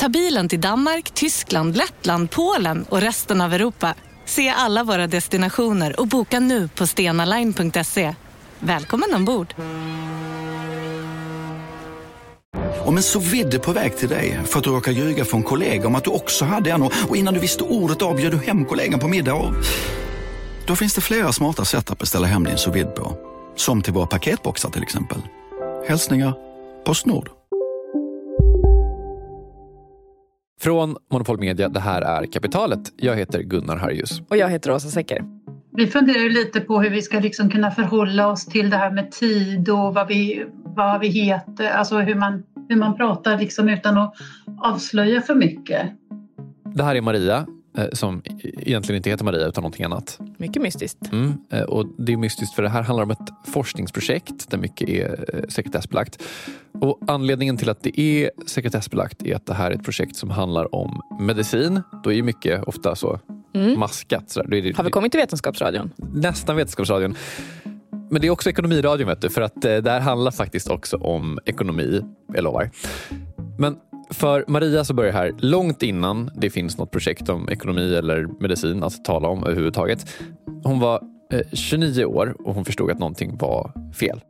Ta bilen till Danmark, Tyskland, Lettland, Polen och resten av Europa. Se alla våra destinationer och boka nu på stenaline.se. Välkommen ombord! Om en så vidde på väg till dig för att du råkar ljuga från kollega om att du också hade en och innan du visste ordet av du hem kollegan på middag och... Då finns det flera smarta sätt att beställa hem din sous på. Som till våra paketboxar till exempel. Hälsningar Postnord. Från Monopol Media, det här är Kapitalet. Jag heter Gunnar Harjus. Och jag heter Åsa Secker. Vi funderar lite på hur vi ska liksom kunna förhålla oss till det här med tid och vad vi, vad vi heter, alltså hur man, hur man pratar liksom utan att avslöja för mycket. Det här är Maria som egentligen inte heter Maria utan någonting annat. Mycket mystiskt. Mm, eh, och det är mystiskt för det här handlar om ett forskningsprojekt där mycket är eh, sekretessbelagt. Och anledningen till att det är sekretessbelagt är att det här är ett projekt som handlar om medicin. Då är ju mycket ofta så mm. maskat. Så det, Har vi kommit till Vetenskapsradion? Nästan Vetenskapsradion. Men det är också Ekonomiradion vet du, för att det här handlar faktiskt också om ekonomi. Jag lovar. Men för Maria så börjar det här långt innan det finns något projekt om ekonomi eller medicin att tala om överhuvudtaget. Hon var eh, 29 år och hon förstod att någonting var fel.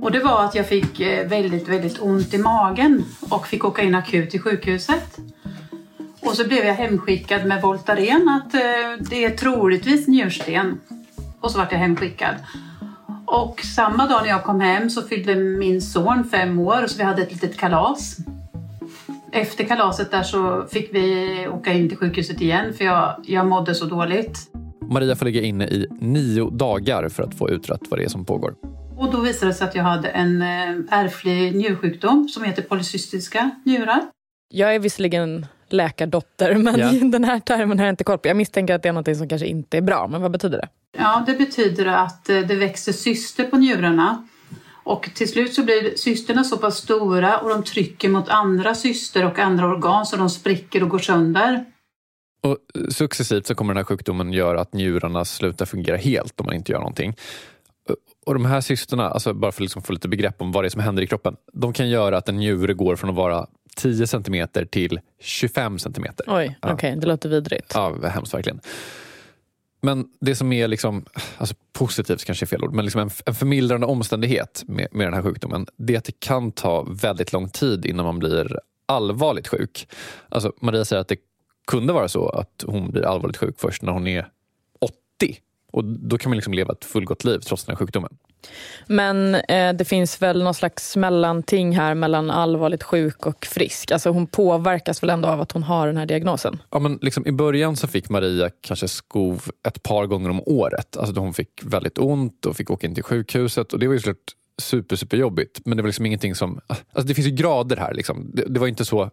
Och det var att jag fick eh, väldigt, väldigt ont i magen och fick åka in akut till sjukhuset. Och så blev jag hemskickad med Voltaren att eh, det är troligtvis njursten. Och så vart jag hemskickad. Och samma dag när jag kom hem så fyllde min son fem år så vi hade ett litet kalas. Efter kalaset där så fick vi åka in till sjukhuset igen för jag, jag mådde så dåligt. Maria får ligga inne i nio dagar för att få utrett vad det är som pågår. Och då visade det sig att jag hade en eh, ärftlig njursjukdom som heter polycystiska njurar. Jag är visserligen läkardotter, men ja. den här termen har jag inte koll på. Jag misstänker att det är något som kanske inte är bra, men vad betyder det? Ja, det betyder att eh, det växer cyster på njurarna och till slut så blir cysterna så pass stora och de trycker mot andra cyster och andra organ så de spricker och går sönder. Och successivt så kommer den här sjukdomen göra att njurarna slutar fungera helt om man inte gör någonting. Och de här cysterna, alltså bara för att liksom få lite begrepp om vad det är som händer i kroppen. De kan göra att en njure går från att vara 10 centimeter till 25 centimeter. Oj, ja. okej, okay, det låter vidrigt. Ja, hemskt verkligen. Men det som är liksom, alltså positivt kanske är fel ord, men liksom en, en förmildrande omständighet med, med den här sjukdomen, det är att det kan ta väldigt lång tid innan man blir allvarligt sjuk. Alltså Maria säger att det kunde vara så att hon blir allvarligt sjuk först när hon är 80. Och då kan man liksom leva ett fullgott liv trots den här sjukdomen. Men eh, det finns väl någon slags mellanting här mellan allvarligt sjuk och frisk. Alltså hon påverkas väl ändå av att hon har den här diagnosen? Ja, men liksom I början så fick Maria kanske skov ett par gånger om året. Alltså hon fick väldigt ont och fick åka in till sjukhuset. Och Det var ju såklart super, super jobbigt. Men det var liksom ingenting som... Alltså det finns ju grader här. Liksom. Det, det var inte så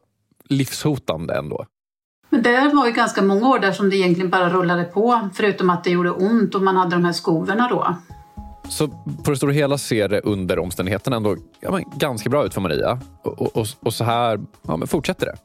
livshotande ändå. Men det var ju ganska många år där som det egentligen bara rullade på. Förutom att det gjorde ont och man hade de här skovorna då. Så på det stora hela ser det under omständigheterna ändå ja, ganska bra ut för Maria. Och, och, och så här ja, men fortsätter det.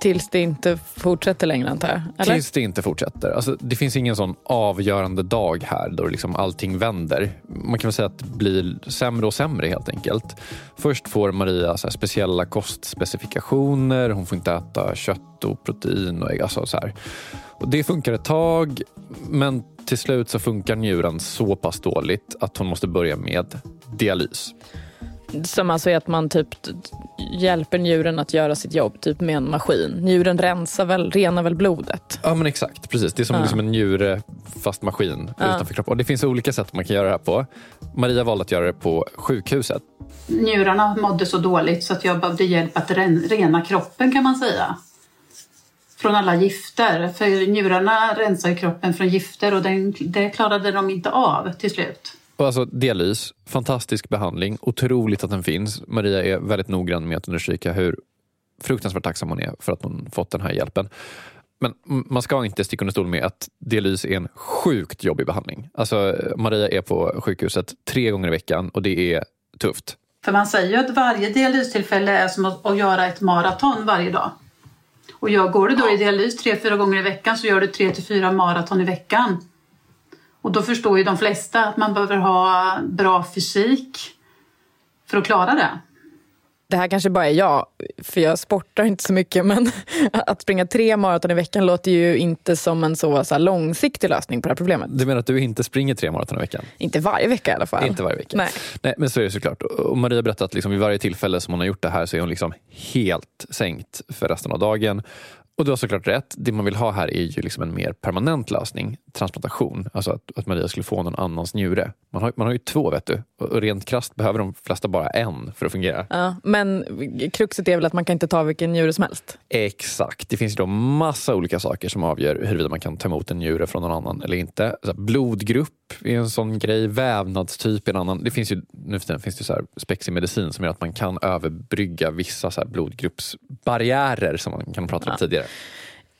Tills det inte fortsätter längre antar jag? Eller? Tills det inte fortsätter. Alltså, det finns ingen sån avgörande dag här då liksom allting vänder. Man kan väl säga att det blir sämre och sämre helt enkelt. Först får Maria så speciella kostspecifikationer. Hon får inte äta kött och protein och ägg. Alltså så här. Och det funkar ett tag, men till slut så funkar njuren så pass dåligt att hon måste börja med dialys. Som alltså är att man typ hjälper njuren att göra sitt jobb typ med en maskin. Njuren rensar väl, renar väl blodet? Ja men exakt, precis. Det är som ja. liksom en njure fast maskin ja. utanför kroppen. Och det finns olika sätt man kan göra det här på. Maria valde att göra det på sjukhuset. Njurarna mådde så dåligt så att jag behövde hjälp att rena kroppen kan man säga från alla gifter. För njurarna rensar ju kroppen från gifter och den, det klarade de inte av till slut. Och alltså dialys, fantastisk behandling. Otroligt att den finns. Maria är väldigt noggrann med att understryka hur fruktansvärt tacksam hon är för att hon fått den här hjälpen. Men man ska inte sticka under stol med att dialys är en sjukt jobbig behandling. Alltså, Maria är på sjukhuset tre gånger i veckan och det är tufft. För man säger ju att varje dialystillfälle är som att göra ett maraton varje dag. Och jag, går du då i dialys tre, fyra gånger i veckan så gör du tre till fyra maraton i veckan. Och då förstår ju de flesta att man behöver ha bra fysik för att klara det det här kanske bara är jag, för jag sportar inte så mycket, men att springa tre maraton i veckan låter ju inte som en så, så långsiktig lösning på det här problemet. Du menar att du inte springer tre maraton i veckan? Inte varje vecka i alla fall. Inte varje vecka. Nej. Nej men så är det såklart. Och Maria berättat att liksom vid varje tillfälle som hon har gjort det här så är hon liksom helt sänkt för resten av dagen. Och du har såklart rätt. Det man vill ha här är ju liksom en mer permanent lösning. Transplantation. Alltså att, att Maria skulle få någon annans njure. Man har, man har ju två vet du. Och rent krast behöver de flesta bara en för att fungera. Ja, men kruxet är väl att man kan inte ta vilken njure som helst? Exakt. Det finns ju då massa olika saker som avgör huruvida man kan ta emot en njure från någon annan eller inte. Så blodgrupp är en sån grej. Vävnadstyp är en annan. Det finns ju, nu för tiden finns det så här spexig medicin som gör att man kan överbrygga vissa så blodgruppsbarriärer som man kan prata om ja. tidigare.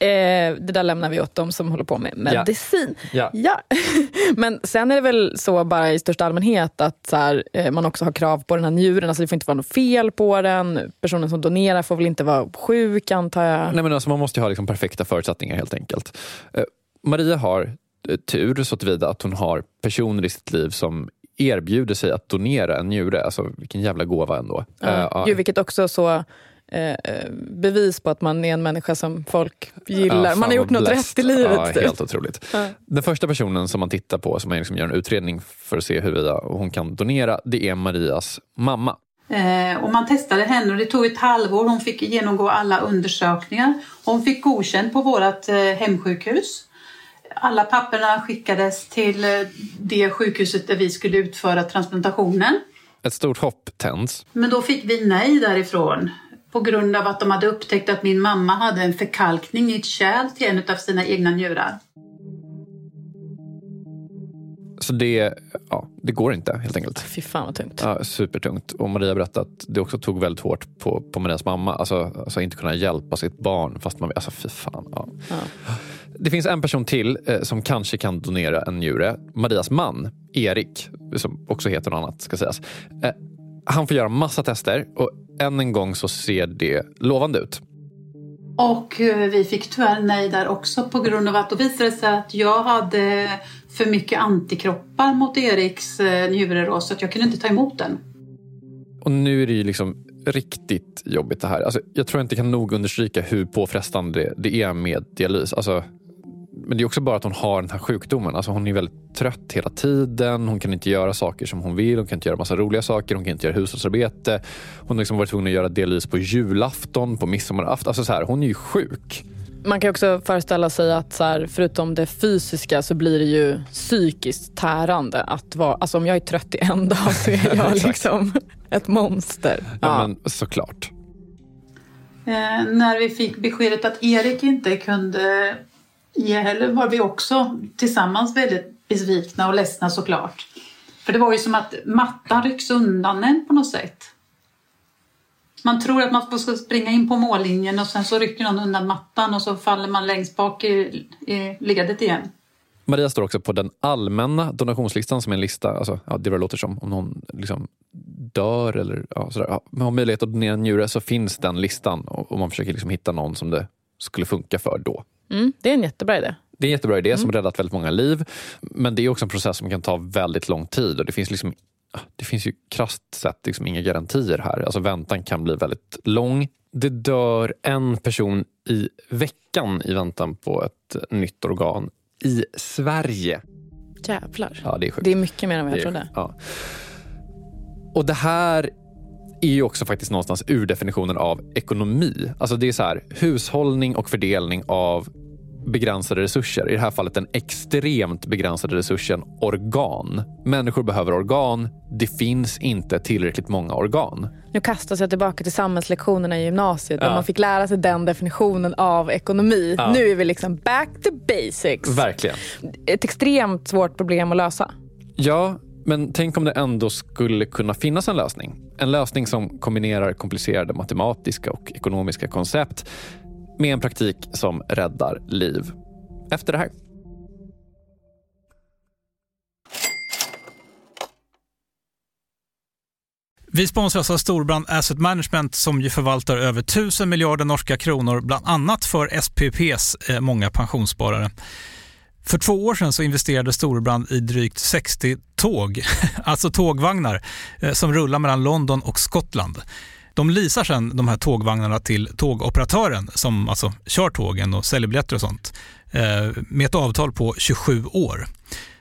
Eh, det där lämnar vi åt dem som håller på med medicin. Ja. ja. Men sen är det väl så bara i största allmänhet att så här, eh, man också har krav på den här njuren. Alltså det får inte vara något fel på den. Personen som donerar får väl inte vara sjuk antar jag. Nej, men alltså, man måste ha liksom perfekta förutsättningar helt enkelt. Eh, Maria har eh, tur så tillvida att hon har personer i sitt liv som erbjuder sig att donera en njure. Alltså vilken jävla gåva ändå. Ja. Uh, jo, vilket också så Eh, bevis på att man är en människa som folk gillar. Ja, man har gjort något rätt i livet. Ja, helt otroligt. Ja. Den första personen som man tittar på, som man liksom gör en utredning för att se huruvida hon kan donera, det är Marias mamma. Eh, och man testade henne och det tog ett halvår. Hon fick genomgå alla undersökningar. Hon fick godkänt på vårt eh, hemsjukhus. Alla papperna skickades till eh, det sjukhuset där vi skulle utföra transplantationen. Ett stort hopp tänds. Men då fick vi nej därifrån på grund av att de hade upptäckt att min mamma hade en förkalkning i ett kärl till en av sina egna njurar. Så det, ja, det går inte helt enkelt. Fy fan vad tungt. Ja, supertungt. Och Maria berättade att det också tog väldigt hårt på, på Marias mamma. Alltså, alltså inte kunna hjälpa sitt barn fast man Alltså fy fan. Ja. ja. Det finns en person till eh, som kanske kan donera en njure. Marias man, Erik, som också heter något annat ska sägas. Eh, han får göra massa tester och än en gång så ser det lovande ut. Och eh, vi fick tyvärr nej där också på grund av att då visade det sig att jag hade för mycket antikroppar mot Eriks eh, njure så att jag kunde inte ta emot den. Och nu är det ju liksom riktigt jobbigt det här. Alltså, jag tror jag inte kan nog understryka hur påfrestande det är med dialys. Alltså, men det är också bara att hon har den här sjukdomen. Alltså hon är väldigt trött hela tiden. Hon kan inte göra saker som hon vill. Hon kan inte göra massa roliga saker. Hon kan inte göra hushållsarbete. Hon har liksom varit tvungen att göra dialys på julafton, på midsommarafton. Alltså så här, hon är ju sjuk. Man kan också föreställa sig att så här, förutom det fysiska så blir det ju psykiskt tärande. Att vara, alltså om jag är trött i en dag så är jag liksom ett monster. Ja, ja. men såklart. Eh, när vi fick beskedet att Erik inte kunde i helgen var vi också tillsammans väldigt besvikna och ledsna såklart. För det var ju som att mattan rycks undan en på något sätt. Man tror att man ska springa in på mållinjen och sen så rycker någon undan mattan och så faller man längst bak i, i ledet igen. Maria står också på den allmänna donationslistan som är en lista, alltså, ja, det låter som, om någon liksom dör eller ja, sådär, ja, har möjlighet att donera en njure så finns den listan och, och man försöker liksom hitta någon som det skulle funka för då. Mm, det är en jättebra idé. Det är en jättebra idé mm. som räddat väldigt många liv. Men det är också en process som kan ta väldigt lång tid och det finns liksom det finns ju krasst sett liksom inga garantier här. Alltså väntan kan bli väldigt lång. Det dör en person i veckan i väntan på ett nytt organ i Sverige. Jävlar. Ja, det, är sjukt. det är mycket mer än vad jag trodde. Ja. Och det här är ju också faktiskt någonstans ur definitionen av ekonomi. Alltså det är så här, hushållning och fördelning av begränsade resurser. I det här fallet den extremt begränsade resursen organ. Människor behöver organ. Det finns inte tillräckligt många organ. Nu kastas jag tillbaka till samhällslektionerna i gymnasiet ja. där man fick lära sig den definitionen av ekonomi. Ja. Nu är vi liksom back to basics. Verkligen. Ett extremt svårt problem att lösa. Ja, men tänk om det ändå skulle kunna finnas en lösning. En lösning som kombinerar komplicerade matematiska och ekonomiska koncept med en praktik som räddar liv. Efter det här. Vi sponsras av alltså Storbrand Asset Management som ju förvaltar över 1000 miljarder norska kronor, bland annat för SPPs eh, många pensionssparare. För två år sedan så investerade Storbrand i drygt 60 tåg, alltså tågvagnar, eh, som rullar mellan London och Skottland. De leasar sedan de här tågvagnarna till tågoperatören som alltså kör tågen och säljer biljetter och sånt eh, med ett avtal på 27 år.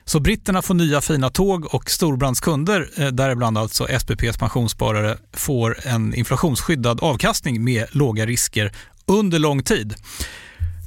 Så britterna får nya fina tåg och Storbrands kunder, eh, däribland alltså SPPs pensionssparare, får en inflationsskyddad avkastning med låga risker under lång tid.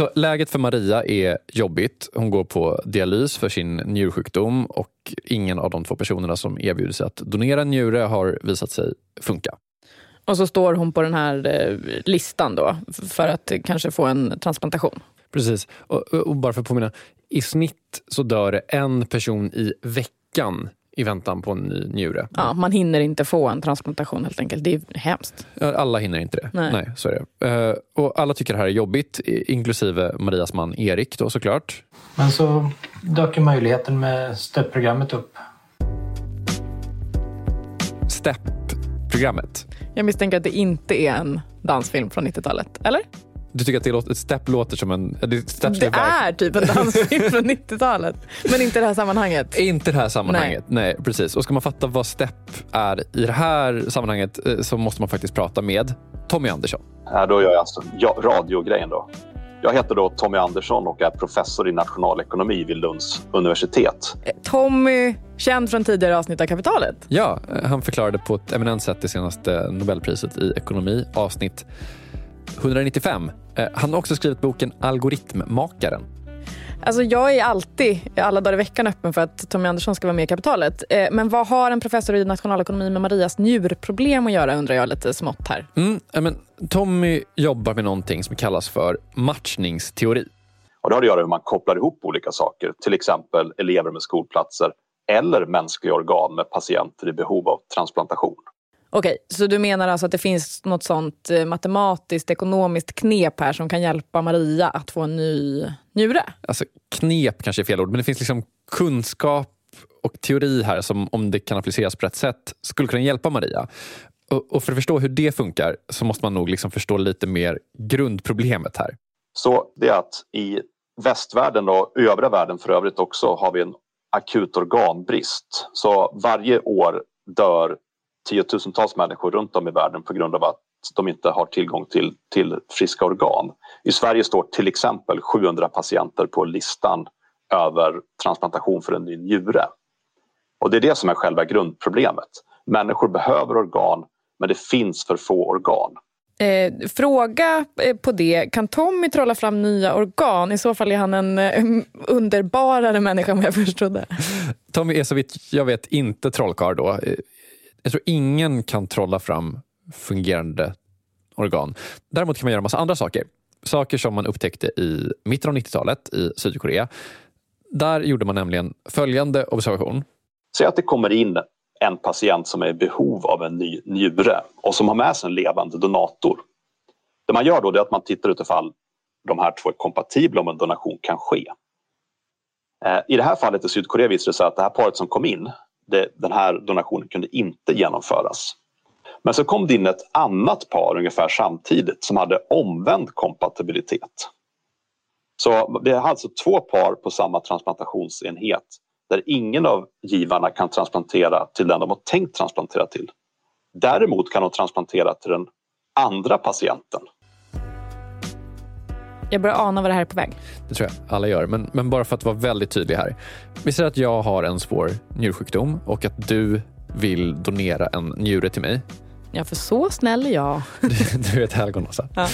Så läget för Maria är jobbigt. Hon går på dialys för sin njursjukdom och ingen av de två personerna som erbjuder sig att donera njure har visat sig funka. Och så står hon på den här eh, listan då för att kanske få en transplantation. Precis. Och, och bara för att påminna, i snitt så dör det en person i veckan i väntan på en ny njure. Ja, man hinner inte få en transplantation helt enkelt. Det är hemskt. Alla hinner inte det. Nej. Nej så är det. Uh, och alla tycker det här är jobbigt, inklusive Marias man Erik då såklart. Men så dök ju möjligheten med STEP-programmet upp. STEP-programmet? Jag misstänker att det inte är en dansfilm från 90-talet, eller? Du tycker att det låter, Step låter som en... Det, det är typ en dansfilm från 90-talet. Men inte i det här sammanhanget. Inte i det här sammanhanget. Nej. Nej. precis. Och ska man fatta vad Step är i det här sammanhanget eh, så måste man faktiskt prata med Tommy Andersson. Ja, då gör jag alltså ja, radiogrejen då. Jag heter då Tommy Andersson och är professor i nationalekonomi vid Lunds universitet. Eh, Tommy, känd från tidigare avsnitt av Kapitalet. Ja, eh, han förklarade på ett eminent sätt det senaste Nobelpriset i ekonomi, avsnitt 195. Eh, han har också skrivit boken Algoritmmakaren. Alltså jag är alltid, alla dagar i veckan, öppen för att Tommy Andersson ska vara med i Kapitalet. Eh, men vad har en professor i nationalekonomi med Marias njurproblem att göra, undrar jag lite smått här. Mm, men Tommy jobbar med någonting som kallas för matchningsteori. Och det har att göra med hur man kopplar ihop olika saker, till exempel elever med skolplatser eller mänskliga organ med patienter i behov av transplantation. Okej, så du menar alltså att det finns något sånt eh, matematiskt, ekonomiskt knep här som kan hjälpa Maria att få en ny njure? Alltså, knep kanske är fel ord, men det finns liksom kunskap och teori här som om det kan appliceras på rätt sätt skulle kunna hjälpa Maria. Och, och för att förstå hur det funkar så måste man nog liksom förstå lite mer grundproblemet här. Så det är att i västvärlden och övriga världen för övrigt också har vi en akut organbrist. Så varje år dör tiotusentals människor runt om i världen på grund av att de inte har tillgång till, till friska organ. I Sverige står till exempel 700 patienter på listan över transplantation för en ny njure. Och det är det som är själva grundproblemet. Människor behöver organ men det finns för få organ. Eh, fråga eh, på det, kan Tommy trolla fram nya organ? I så fall är han en eh, underbarare människa än vad jag förstod Tommy är så vitt jag vet inte trollkarl då. Jag tror ingen kan trolla fram fungerande organ. Däremot kan man göra massa andra saker. Saker som man upptäckte i mitten av 90-talet i Sydkorea. Där gjorde man nämligen följande observation. Säg att det kommer in en patient som är i behov av en ny njure och som har med sig en levande donator. Det man gör då är att man tittar utifall de här två är kompatibla om en donation kan ske. Eh, I det här fallet i Sydkorea visade det sig att det här paret som kom in, det, den här donationen kunde inte genomföras. Men så kom det in ett annat par ungefär samtidigt som hade omvänd kompatibilitet. Så det är alltså två par på samma transplantationsenhet där ingen av givarna kan transplantera till den de har tänkt transplantera till. Däremot kan de transplantera till den andra patienten. Jag börjar ana vad det här är på väg. Det tror jag alla gör. Men, men bara för att vara väldigt tydlig här. Vi säger att jag har en svår njursjukdom och att du vill donera en njure till mig. Ja, för så snäll är jag. du är ett helgon, Åsa. Ja.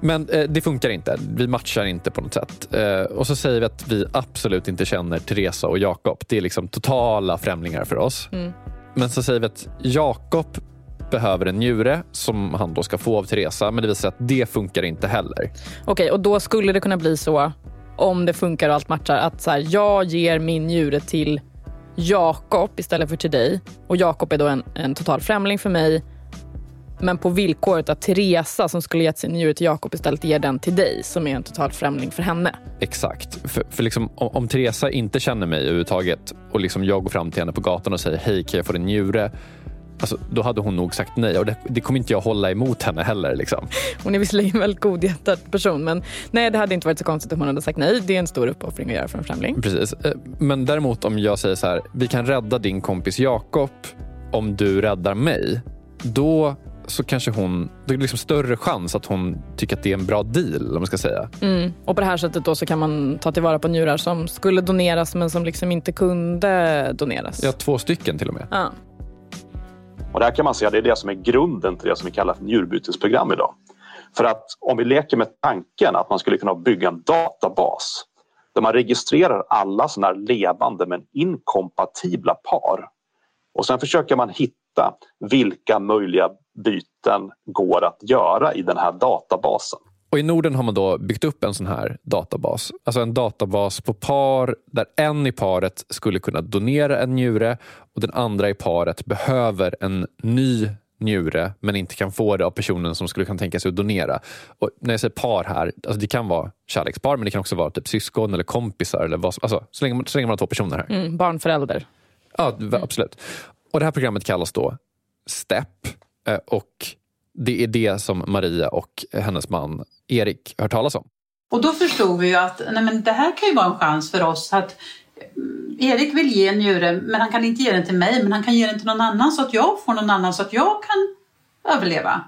Men eh, det funkar inte. Vi matchar inte på något sätt. Eh, och så säger vi att vi absolut inte känner Teresa och Jakob. Det är liksom totala främlingar för oss. Mm. Men så säger vi att Jakob behöver en njure som han då ska få av Teresa. Men det visar sig att det funkar inte heller. Okej, okay, och då skulle det kunna bli så om det funkar och allt matchar att så här, jag ger min njure till Jakob istället för till dig. Och Jakob är då en, en total främling för mig men på villkoret att Teresa som skulle gett sin njure till Jakob istället ger den till dig som är en total främling för henne. Exakt. För, för liksom, om, om Teresa inte känner mig överhuvudtaget och liksom jag går fram till henne på gatan och säger hej kan jag få din njure? Alltså, då hade hon nog sagt nej och det, det kommer inte jag hålla emot henne heller. Liksom. Hon är visserligen en väldigt godhjärtad person men nej det hade inte varit så konstigt om hon hade sagt nej. Det är en stor uppoffring att göra för en främling. Precis. Eh, men däremot om jag säger så här, vi kan rädda din kompis Jakob om du räddar mig. Då så kanske hon, det är liksom större chans att hon tycker att det är en bra deal. Om man ska säga. Mm. Och på det här sättet då så kan man ta tillvara på njurar som skulle doneras men som liksom inte kunde doneras. Ja, två stycken till och med. Ja. Och det här kan man säga det är det som är grunden till det som vi kallar för njurbytesprogram idag. För att om vi leker med tanken att man skulle kunna bygga en databas där man registrerar alla sådana här levande men inkompatibla par och sen försöker man hitta vilka möjliga byten går att göra i den här databasen. Och I Norden har man då byggt upp en sån här databas. Alltså en databas på par där en i paret skulle kunna donera en njure och den andra i paret behöver en ny njure men inte kan få det av personen som skulle kunna tänka sig att donera. Och när jag säger par här, alltså det kan vara kärlekspar men det kan också vara typ syskon eller kompisar. Eller vad, alltså, så, länge, så länge man har två personer här. Mm, barn, förälder. Ja, absolut. Och Det här programmet kallas då STEP Eh, och det är det som Maria och hennes man Erik hört talas om. Och då förstod vi ju att nej men det här kan ju vara en chans för oss att mm, Erik vill ge en njure men han kan inte ge den till mig men han kan ge den till någon annan så att jag får någon annan så att jag kan överleva.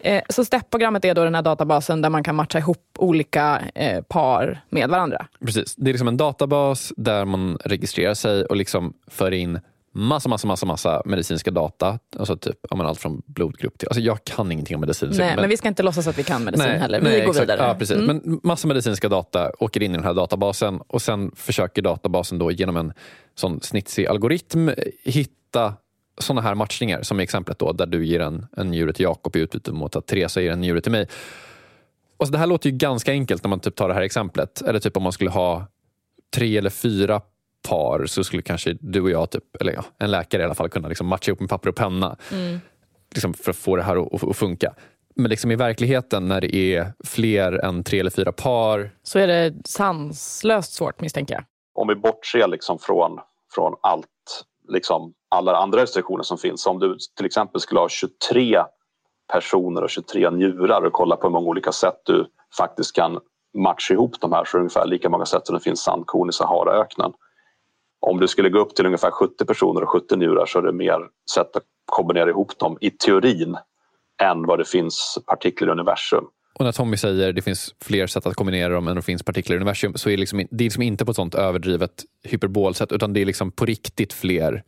Eh, så STEP-programmet är då den här databasen där man kan matcha ihop olika eh, par med varandra? Precis. Det är liksom en databas där man registrerar sig och liksom för in massa, massa, massa, massa medicinska data. Alltså typ, ja, allt från blodgrupp till... Alltså jag kan ingenting om medicin. Nej, men, men vi ska inte låtsas att vi kan medicin nej, heller. Vi nej, går exakt. vidare. Ja, precis. Mm. Men massa medicinska data åker in i den här databasen och sen försöker databasen då genom en sån snitsig algoritm hitta såna här matchningar som i exemplet då där du ger en, en njure till Jakob i utbyte mot att Teresa ger en njure till mig. Och så det här låter ju ganska enkelt när man typ tar det här exemplet. Eller typ om man skulle ha tre eller fyra par så skulle kanske du och jag, typ, eller ja, en läkare i alla fall, kunna liksom matcha ihop med papper och penna mm. liksom för att få det här att, att funka. Men liksom i verkligheten när det är fler än tre eller fyra par... Så är det sanslöst svårt misstänker jag. Om vi bortser liksom från, från allt, liksom alla andra restriktioner som finns. Om du till exempel skulle ha 23 personer och 23 njurar och kolla på hur många olika sätt du faktiskt kan matcha ihop de här så är det ungefär lika många sätt som det finns sandkorn i Saharaöknen om du skulle gå upp till ungefär 70 personer och 70 njurar så är det mer sätt att kombinera ihop dem i teorin än vad det finns partiklar i universum. Och när Tommy säger att det finns fler sätt att kombinera dem än det finns partiklar i universum så är det, liksom, det är liksom inte på ett sånt överdrivet hyperbolsätt utan det är liksom på riktigt fler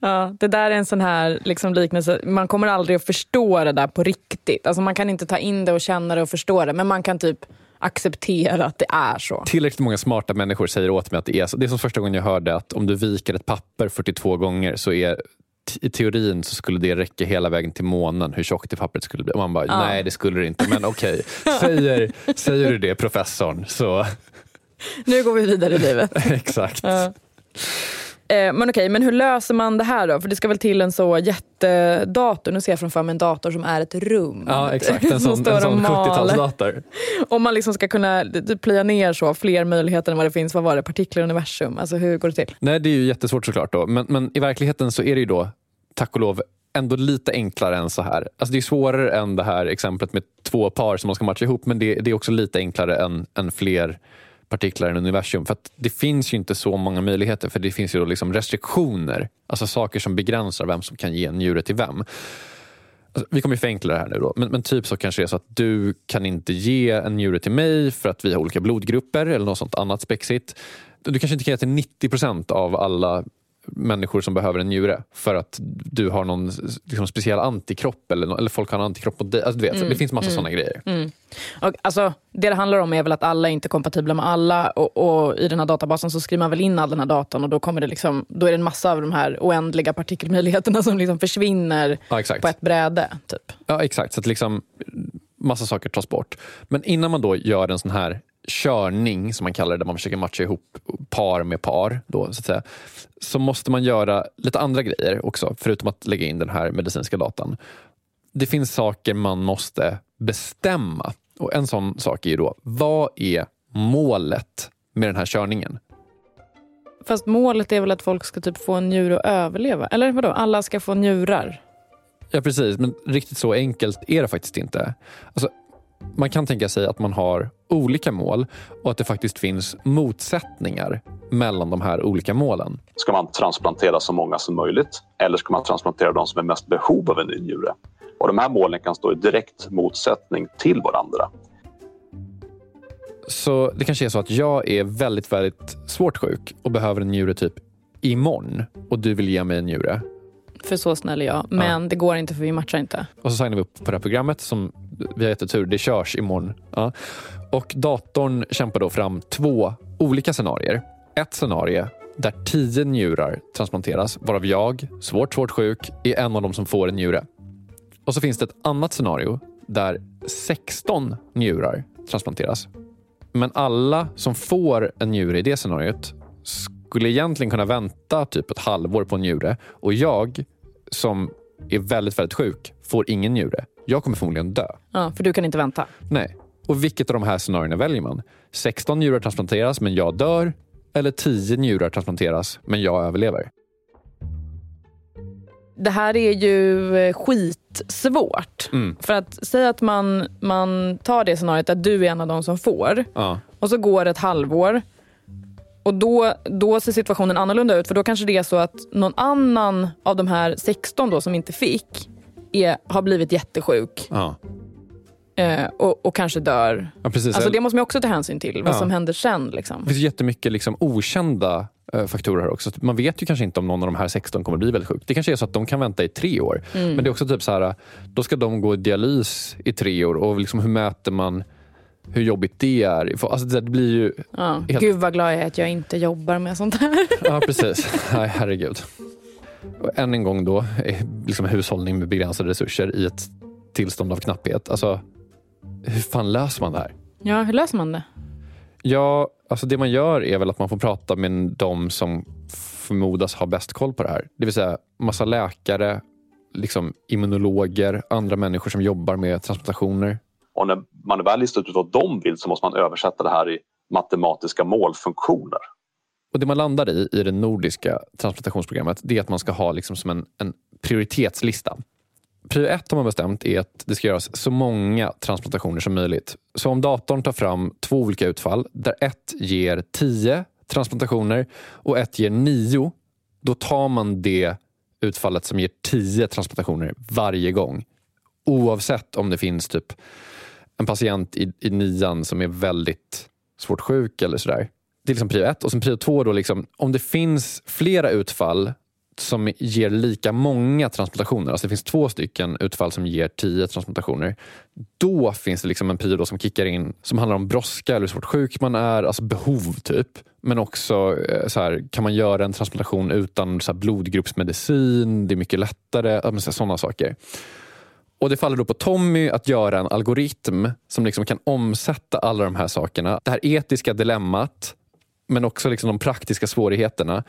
Ja, det där är en sån här liksom liknelse. Man kommer aldrig att förstå det där på riktigt. Alltså man kan inte ta in det och känna det och förstå det. Men man kan typ acceptera att det är så. Tillräckligt många smarta människor säger åt mig att det är så. Det är som första gången jag hörde att om du viker ett papper 42 gånger så är i teorin så skulle det räcka hela vägen till månen hur tjockt det pappret skulle bli. Och man bara, ja. nej det skulle det inte. Men okej, okay. säger, säger du det professorn så... Nu går vi vidare i livet. Exakt. Ja. Eh, men okej, men hur löser man det här då? För det ska väl till en så jättedator. Nu ser jag framför mig en dator som är ett rum. Ja, exakt. En Som sån, en sån och maler. 70-talsdator. Om man liksom ska kunna plöja ner så fler möjligheter än vad det finns, vad var det, partiklar i universum? Alltså hur går det till? Nej, det är ju jättesvårt såklart. Då. Men, men i verkligheten så är det ju då, tack och lov, ändå lite enklare än så här. Alltså det är svårare än det här exemplet med två par som man ska matcha ihop, men det, det är också lite enklare än, än fler partiklar i universum. För att det finns ju inte så många möjligheter, för det finns ju då liksom restriktioner. Alltså saker som begränsar vem som kan ge en njure till vem. Alltså, vi kommer ju förenkla det här nu då, men, men typ så kanske det är så att du kan inte ge en njure till mig för att vi har olika blodgrupper eller något sånt annat spexigt. Du kanske inte kan ge till 90 procent av alla människor som behöver en njure för att du har någon liksom, speciell antikropp eller, eller folk har en antikropp mot dig. Alltså, du vet, Det finns massa såna grejer. Och, alltså, det det handlar om är väl att alla är inte kompatibla med alla och, och i den här databasen så skriver man väl in all den här datan och då, kommer det liksom, då är det en massa av de här oändliga partikelmöjligheterna som liksom försvinner Ja, på ett bräde. Typ. Ja, exakt. Så att liksom massa saker tas bort. Men innan man då gör en sån här körning, som man kallar det, där man försöker matcha ihop par med par, då, så, att säga, så måste man göra lite andra grejer också, förutom att lägga in den här medicinska datan. Det finns saker man måste bestämma. Och En sån sak är ju då, vad är målet med den här körningen? Fast målet är väl att folk ska typ få en njure och överleva? Eller vadå, alla ska få njurar? Ja, precis. Men riktigt så enkelt är det faktiskt inte. Alltså, man kan tänka sig att man har olika mål och att det faktiskt finns motsättningar mellan de här olika målen. Ska man transplantera så många som möjligt eller ska man transplantera de som är mest behov av en ny njure? Och de här målen kan stå i direkt motsättning till varandra. Så det kanske är så att jag är väldigt, väldigt svårt sjuk och behöver en njure typ imorgon och du vill ge mig en njure. För så snäll är jag. Men det går inte för vi matchar inte. Och så signar vi upp på det här programmet som vi har jättetur, det körs imorgon. Ja. Och datorn kämpar då fram två olika scenarier. Ett scenario där tio njurar transplanteras, varav jag, svårt, svårt sjuk, är en av dem som får en njure. Och så finns det ett annat scenario där 16 njurar transplanteras. Men alla som får en njure i det scenariot skulle egentligen kunna vänta typ ett halvår på en njure. Och jag, som är väldigt, väldigt sjuk, får ingen njure. Jag kommer förmodligen dö. Ja, för du kan inte vänta. Nej. Och vilket av de här scenarierna väljer man? 16 njurar transplanteras, men jag dör. Eller 10 njurar transplanteras, men jag överlever. Det här är ju eh, skitsvårt. Mm. För att säga att man, man tar det scenariot att du är en av de som får Ja. och så går ett halvår och då, då ser situationen annorlunda ut för då kanske det är så att någon annan av de här 16 då som inte fick är, har blivit jättesjuk Ja. Eh, och, och kanske dör. ja, precis. Alltså det måste man också ta hänsyn till, vad Ja. som händer sen. Liksom. Det finns jättemycket liksom okända eh, faktorer här också. Man vet ju kanske inte om någon av de här 16 kommer bli väldigt sjuk. Det kanske är så att de kan vänta i tre år. Men det är också typ så här, då ska de gå i dialys i tre år och liksom hur mäter man hur jobbigt det är? Alltså det blir ju... Ja. Helt- Gud vad glad jag är att jag inte jobbar med sånt här. Ja, precis. Nej, herregud. Och än en gång då, eh, liksom hushållning med begränsade resurser i ett tillstånd av knapphet. Alltså, hur fan löser man det här? Ja, hur löser man det? Ja, alltså det man gör är väl att man får prata med de som förmodas ha bäst koll på det här. Det vill säga massa läkare, liksom immunologer, andra människor som jobbar med transplantationer. Och när man väl listat ut vad de vill så måste man översätta det här i matematiska målfunktioner. Och Det man landar i, i det nordiska transplantationsprogrammet, det är att man ska ha liksom som en, en prioritetslista. Prio ett har man bestämt är att det ska göras så många transplantationer som möjligt. Så om datorn tar fram två olika utfall, där ett ger 10 transplantationer och ett ger 9, då tar man det utfallet som ger 10 transplantationer varje gång. Oavsett om det finns typ en patient i, i nian som är väldigt svårt sjuk eller sådär. Det är liksom prio ett. Och sen prio två, då liksom, om det finns flera utfall som ger lika många transplantationer, alltså det finns två stycken utfall som ger tio transplantationer, då finns det liksom en prio som kickar in som handlar om brådska eller hur svårt sjuk man är, alltså behov typ. Men också eh, så här, kan man göra en transplantation utan så här, blodgruppsmedicin, det är mycket lättare, sådana saker. Och Det faller då på Tommy att göra en algoritm som liksom kan omsätta alla de här sakerna. Det här etiska dilemmat, men också liksom de praktiska svårigheterna.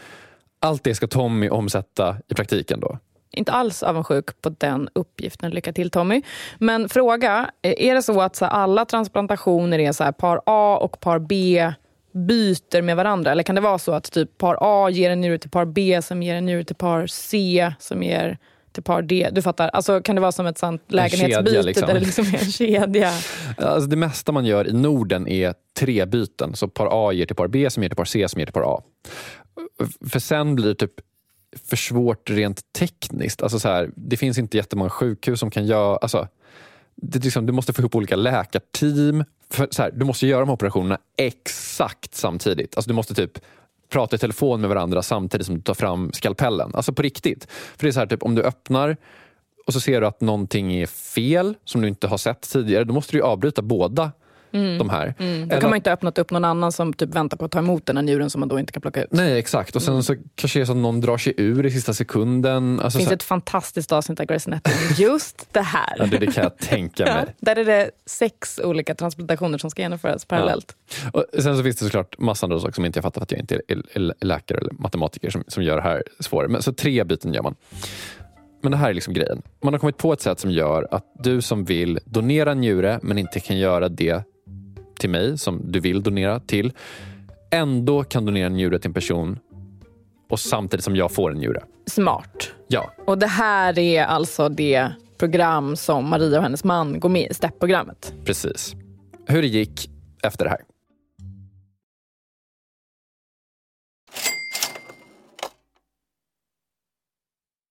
Allt det ska Tommy omsätta i praktiken då? Inte alls avundsjuk på den uppgiften. Lycka till Tommy. Men fråga, är det så att så alla transplantationer är så här, par A och par B byter med varandra? Eller kan det vara så att typ par A ger en njure till par B som ger en njure till par C som ger till par D? Du fattar? Alltså, kan det vara som ett sånt lägenhetsbyte kedja, liksom. där det liksom är en kedja? Alltså det mesta man gör i Norden är tre byten. Så par A ger till par B som ger till par C som ger till par A. För sen blir det typ för svårt rent tekniskt. Alltså så här, det finns inte jättemånga sjukhus som kan göra... Alltså, det, liksom, du måste få ihop olika läkarteam. För, så här, du måste göra de här operationerna exakt samtidigt. Alltså, du måste typ prata i telefon med varandra samtidigt som du tar fram skalpellen. Alltså på riktigt. För det är så här, typ, om du öppnar och så ser du att någonting är fel som du inte har sett tidigare, då måste du avbryta båda Mm. de här. Mm. Då kan man inte öppna upp någon annan som typ väntar på att ta emot den här njuren som man då inte kan plocka ut. Nej, exakt. Och sen Mm. så kanske det är så att någon drar sig ur i sista sekunden. Alltså Det finns så, ett fantastiskt avsnitt av Anatomy just det här. ja, det, det kan jag tänka mig. Där är det sex olika transplantationer som ska genomföras parallellt. Och sen så finns det såklart massa andra saker som inte jag fattar för att jag inte är, läkare eller matematiker som, som gör det här svårare. Men, så tre byten gör man. Men det här är liksom grejen. Man har kommit på ett sätt som gör att du som vill donera en njure men inte kan göra det till mig som du vill donera till ändå kan donera en njure till en person och samtidigt som jag får en njure. Smart. Ja, Och det här är alltså det program som Maria och hennes man går med i, STEP-programmet. precis. Hur det gick efter det här.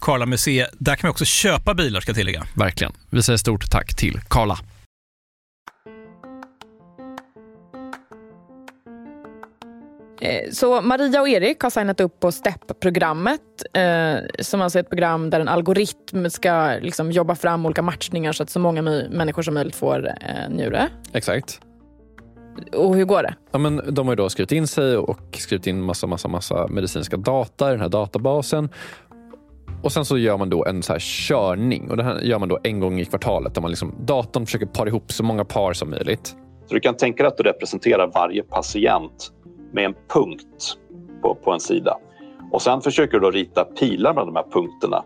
Karla Museet. Där kan vi också köpa bilar ska jag tillägga. Verkligen. Vi säger stort tack till Karla. Eh, Så Maria och Erik har signat upp på STEP-programmet eh, som alltså är ett program där en algoritm ska liksom, jobba fram olika matchningar så att så många my- människor som möjligt får eh, njure. Exakt. Och hur går det? Ja, men de har ju då skrivit in sig och skrivit in massa, massa, massa medicinska data i den här databasen. Och Sen så gör man då en så här körning. Och Det här gör man då en gång i kvartalet. Där man liksom, datorn försöker para ihop så många par som möjligt. Så du kan tänka dig att du representerar varje patient med en punkt på, på en sida. Och sen försöker du då rita pilar mellan de här punkterna.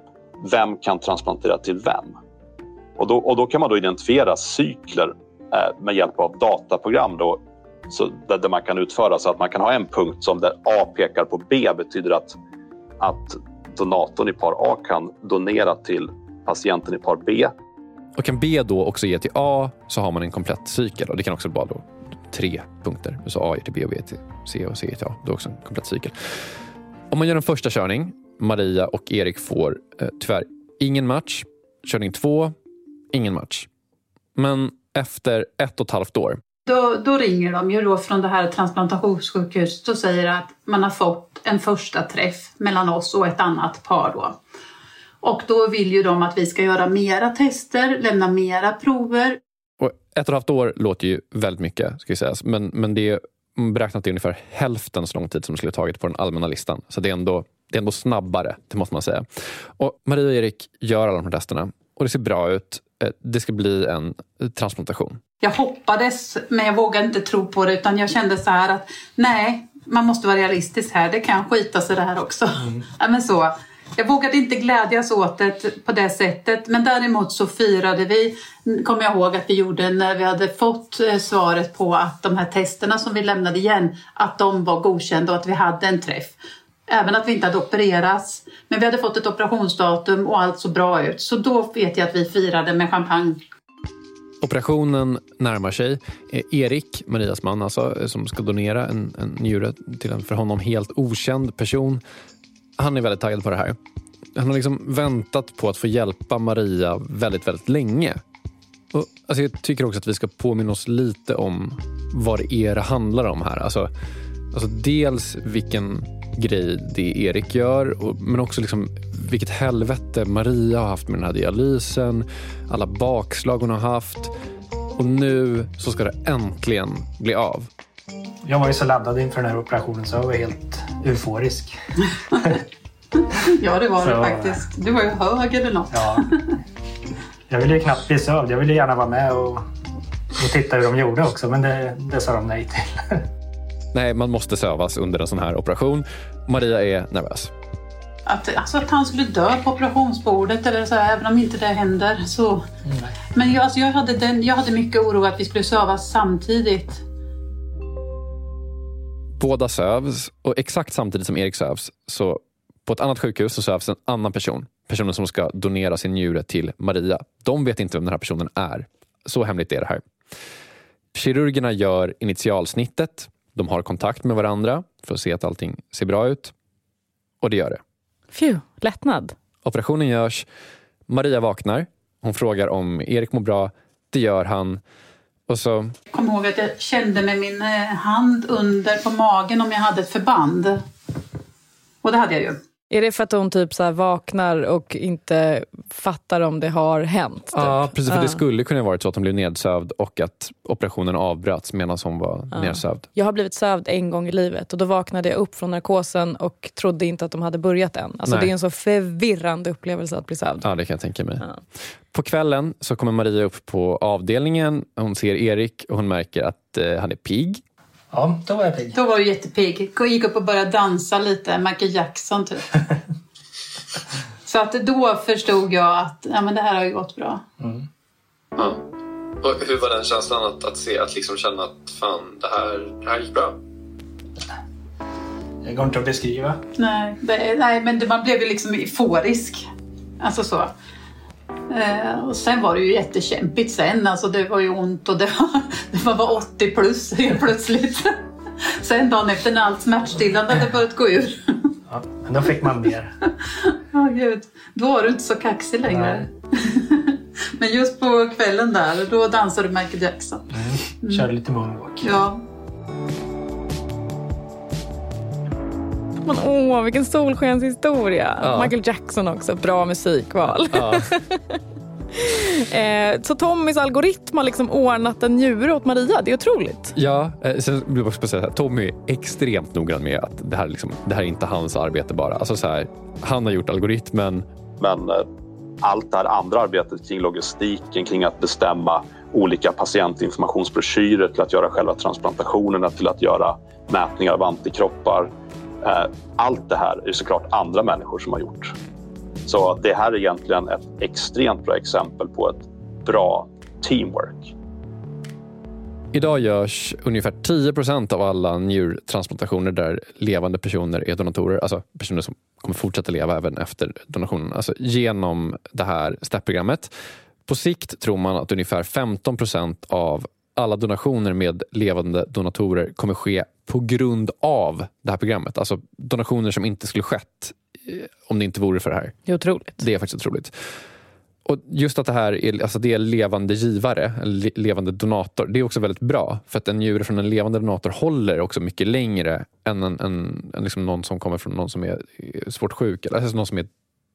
Vem kan transplantera till vem? Och då, och då kan man då identifiera cykler eh, med hjälp av dataprogram då, så där, där man kan utföra så att man kan ha en punkt som där A pekar på B betyder att, att donatorn i par A kan donera till patienten i par B Och kan B då också ge till A så har man en komplett cykel. Och Det kan också vara då tre punkter. Så A ger till B och B till C och C ger till A. Det är också en komplett cykel. Om man gör en första körning, Maria och Erik får eh, tyvärr ingen match. Körning två, ingen match. Men efter ett och ett halvt år då, då ringer de ju då från det här transplantationssjukhuset och säger att man har fått en första träff mellan oss och ett annat par då. Och då vill ju de att vi ska göra mera tester, lämna mera prover. Och ett och ett halvt år låter ju väldigt mycket, ska sägas. Men, men det är beräknat till ungefär hälften så lång tid som det skulle tagit på den allmänna listan. Så det är ändå, det är ändå snabbare, det måste man säga. Och Maria och Erik gör alla de här testerna och det ser bra ut. Eh, det ska bli en transplantation. Jag hoppades, men jag vågade inte tro på det utan jag kände så här att nej, man måste vara realistisk här. Det kan skita sig det här också. Ja, men så. Jag vågade inte glädjas åt det på det sättet. Men däremot så firade vi, kommer jag ihåg att vi gjorde när vi hade fått eh, svaret på att de här testerna som vi lämnade igen, att de var godkända och att vi hade en träff. Även att vi inte hade opererats. Men vi hade fått ett operationsdatum och allt såg bra ut. Så då vet jag att vi firade med champagne. Operationen närmar sig. Eh, Erik, Marias man, alltså, eh, som ska donera en, en njure till en för honom helt okänd person. Han är väldigt taggad på det här. Han har liksom väntat på att få hjälpa Maria väldigt, väldigt länge. Och, alltså, jag tycker också att vi ska påminna oss lite om vad det är det handlar om här. Alltså, alltså dels vilken grej det Erik gör, och, men också liksom vilket helvete Maria har haft med den här dialysen, alla bakslag hon har haft. Och nu så ska det äntligen bli av. Jag var ju så laddad inför den här operationen så jag var helt euforisk. Ja, det var det Så- faktiskt. Du var ju hög eller något. Ja. Jag ville ju knappt bli sövd. Jag ville gärna vara med och, och titta hur de gjorde också, men det, det sa de nej till. Nej, man måste sövas under en sån här operation. Maria är nervös. Att, alltså att han skulle dö på operationsbordet eller så, här, även om inte det händer. Så. Men jag, alltså jag, hade den, jag hade mycket oro att vi skulle sövas samtidigt. Båda sövs och exakt samtidigt som Erik sövs så på ett annat sjukhus så sövs en annan person. Personen som ska donera sin njure till Maria. De vet inte vem den här personen är. Så hemligt är det här. Kirurgerna gör initialsnittet. De har kontakt med varandra för att se att allting ser bra ut. Och det gör det. Phew, lättnad. Operationen görs. Maria vaknar. Hon frågar om Erik mår bra. Det gör han. Och så Kom ihåg att jag kände med min eh, hand under på magen om jag hade ett förband. Och det hade jag ju. Är det för att hon typ så vaknar och inte fattar om det har hänt? Typ? Ja, precis. För Ja. Det skulle kunna varit så att hon blev nedsövd och att operationen avbröts medan hon var Ja. nedsövd. Jag har blivit sövd en gång i livet och då vaknade jag upp från narkosen och trodde inte att de hade börjat än. Alltså, Nej. det är en så förvirrande upplevelse att bli sövd. Ja, det kan jag tänka mig. Ja. På kvällen så kommer Maria upp på avdelningen. Hon ser Erik och hon märker att eh, han är pigg. Ja, då var jag pigg. Då var du jättepigg. Gick upp och började dansa lite, Michael Jackson typ. Så att då förstod jag att ja, men det här har ju gått bra. Ja. Och hur var den känslan att, att se, att liksom känna att fan, det här, det här gick bra? Det går inte att beskriva. Nej, det, nej men det, man blev ju liksom euforisk. Alltså så. Eh, och sen var det ju jättekämpigt sen. Alltså det var ju ont och det var, det var bara 80 plus helt plötsligt. Sen dagen efter när allt smärtstillande hade börjat gå ur. Ja, men då fick man mer. Åh gud, då var du inte så kaxig längre. Men just på kvällen där, då dansade du Michael Jackson. Körde lite moonwalk. Ja, Man, åh, vilken solskenshistoria. Ja. Michael Jackson också, bra musikval. Ja. Eh, så Tommys algoritm har liksom ordnat en njure åt Maria. Det är otroligt. Ja, eh, sen vill jag säga att Tommy är extremt noggrann med att det här, är liksom, det här är inte hans arbete bara. Alltså så här, han har gjort algoritmen. Men eh, allt det här andra arbetet kring logistiken, kring att bestämma olika patientinformationsbroschyrer till att göra själva transplantationerna, till att göra mätningar av antikroppar. Eh, allt det här är såklart andra människor som har gjort. Så det här är egentligen ett extremt bra exempel på ett bra teamwork. Idag görs ungefär 10 procent av alla njurtransplantationer där levande personer är donatorer, alltså personer som kommer fortsätta leva även efter donationen, alltså genom det här STEP-programmet. På sikt tror man att ungefär 15 procent av alla donationer med levande donatorer kommer ske på grund av det här programmet. Alltså donationer som inte skulle skett eh, om det inte vore för det här. Det är otroligt. Det är faktiskt otroligt. Och just att det här är, alltså det är levande givare, le- levande donator, det är också väldigt bra. För att en njure från en levande donator håller också mycket längre än, en, en, än liksom någon som kommer från någon som är är svårt sjuk, eller alltså någon som är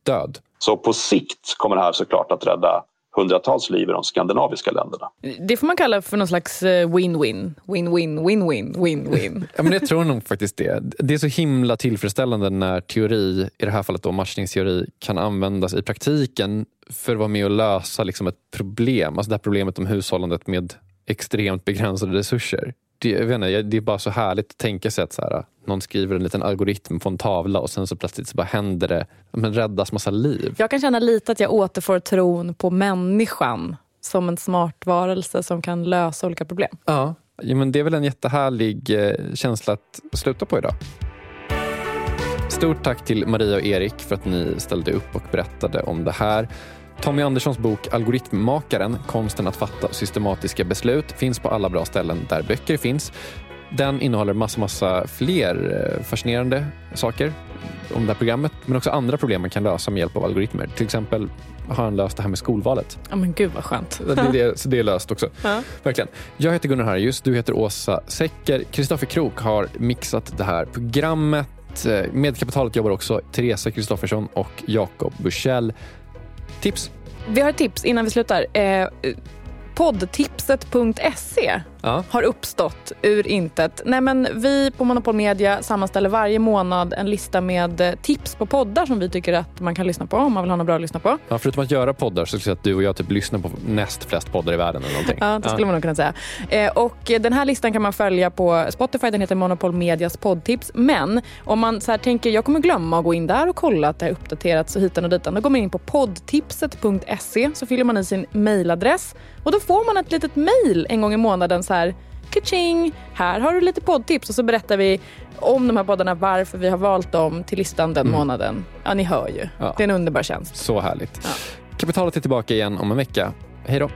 död. Så på sikt kommer det här såklart att rädda hundratals liv i de skandinaviska länderna. Det får man kalla för någon slags eh, win-win. Win-win, win-win, win-win. Ja, men jag tror nog faktiskt det. Det är så himla tillfredsställande när teori, i det här fallet då matchningsteori, kan användas i praktiken för att vara med och lösa liksom ett problem. Alltså det här problemet om hushållandet med extremt begränsade resurser. Det, jag vet inte, det är bara så härligt att tänka sig att så här, någon skriver en liten algoritm på en tavla och sen så plötsligt så bara händer det. Men räddas massa liv. Jag kan känna lite att jag återfår tron på människan som en smart varelse som kan lösa olika problem. Ja. ja men det är väl en jättehärlig eh, känsla att sluta på idag. Stort tack till Maria och Erik för att ni ställde upp och berättade om det här. Tommy Anderssons bok Algoritmmakaren, konsten att fatta systematiska beslut finns på alla bra ställen där böcker finns. Den innehåller massa, massa fler eh, fascinerande saker om det här programmet, men också andra problem man kan lösa med hjälp av algoritmer. Till exempel har han löst det här med skolvalet. Ja men gud vad skönt. Det är, det, så det är löst också. Ja. Verkligen. Jag heter Gunnar Harjus, du heter Åsa Secker. Kristoffer Krook har mixat det här programmet. Eh, Med kapitalet jobbar också Teresa Kristoffersson och Jakob Bursell. Tips? Vi har ett tips innan vi slutar. Eh, eh poddtipset.se Ja. har uppstått ur intet. Nej, men vi på Monopol Media sammanställer varje månad en lista med eh, tips på poddar som vi tycker att man kan lyssna på om man vill ha något bra att lyssna på. Ja, förutom att göra poddar så skulle jag säga att du och jag typ lyssnar på näst flest poddar i världen. Eller någonting. Ja, det skulle man nog kunna säga. Eh, och den här listan kan man följa på Spotify. Den heter Monopol Medias poddtips. Men om man så tänker jag kommer glömma att gå in där och kolla att det är uppdaterats och hitan och ditan. Då går man in på poddtipset.se så fyller man i sin mailadress och då får man ett litet mail en gång i månaden så här Kaching! Här har du lite poddtips och så berättar vi om de här poddarna, varför vi har valt dem till listan den månaden. Ja, ni hör ju. Ja. Det är en underbar tjänst. Så härligt. Kapitalet är tillbaka igen om en vecka. Hej då!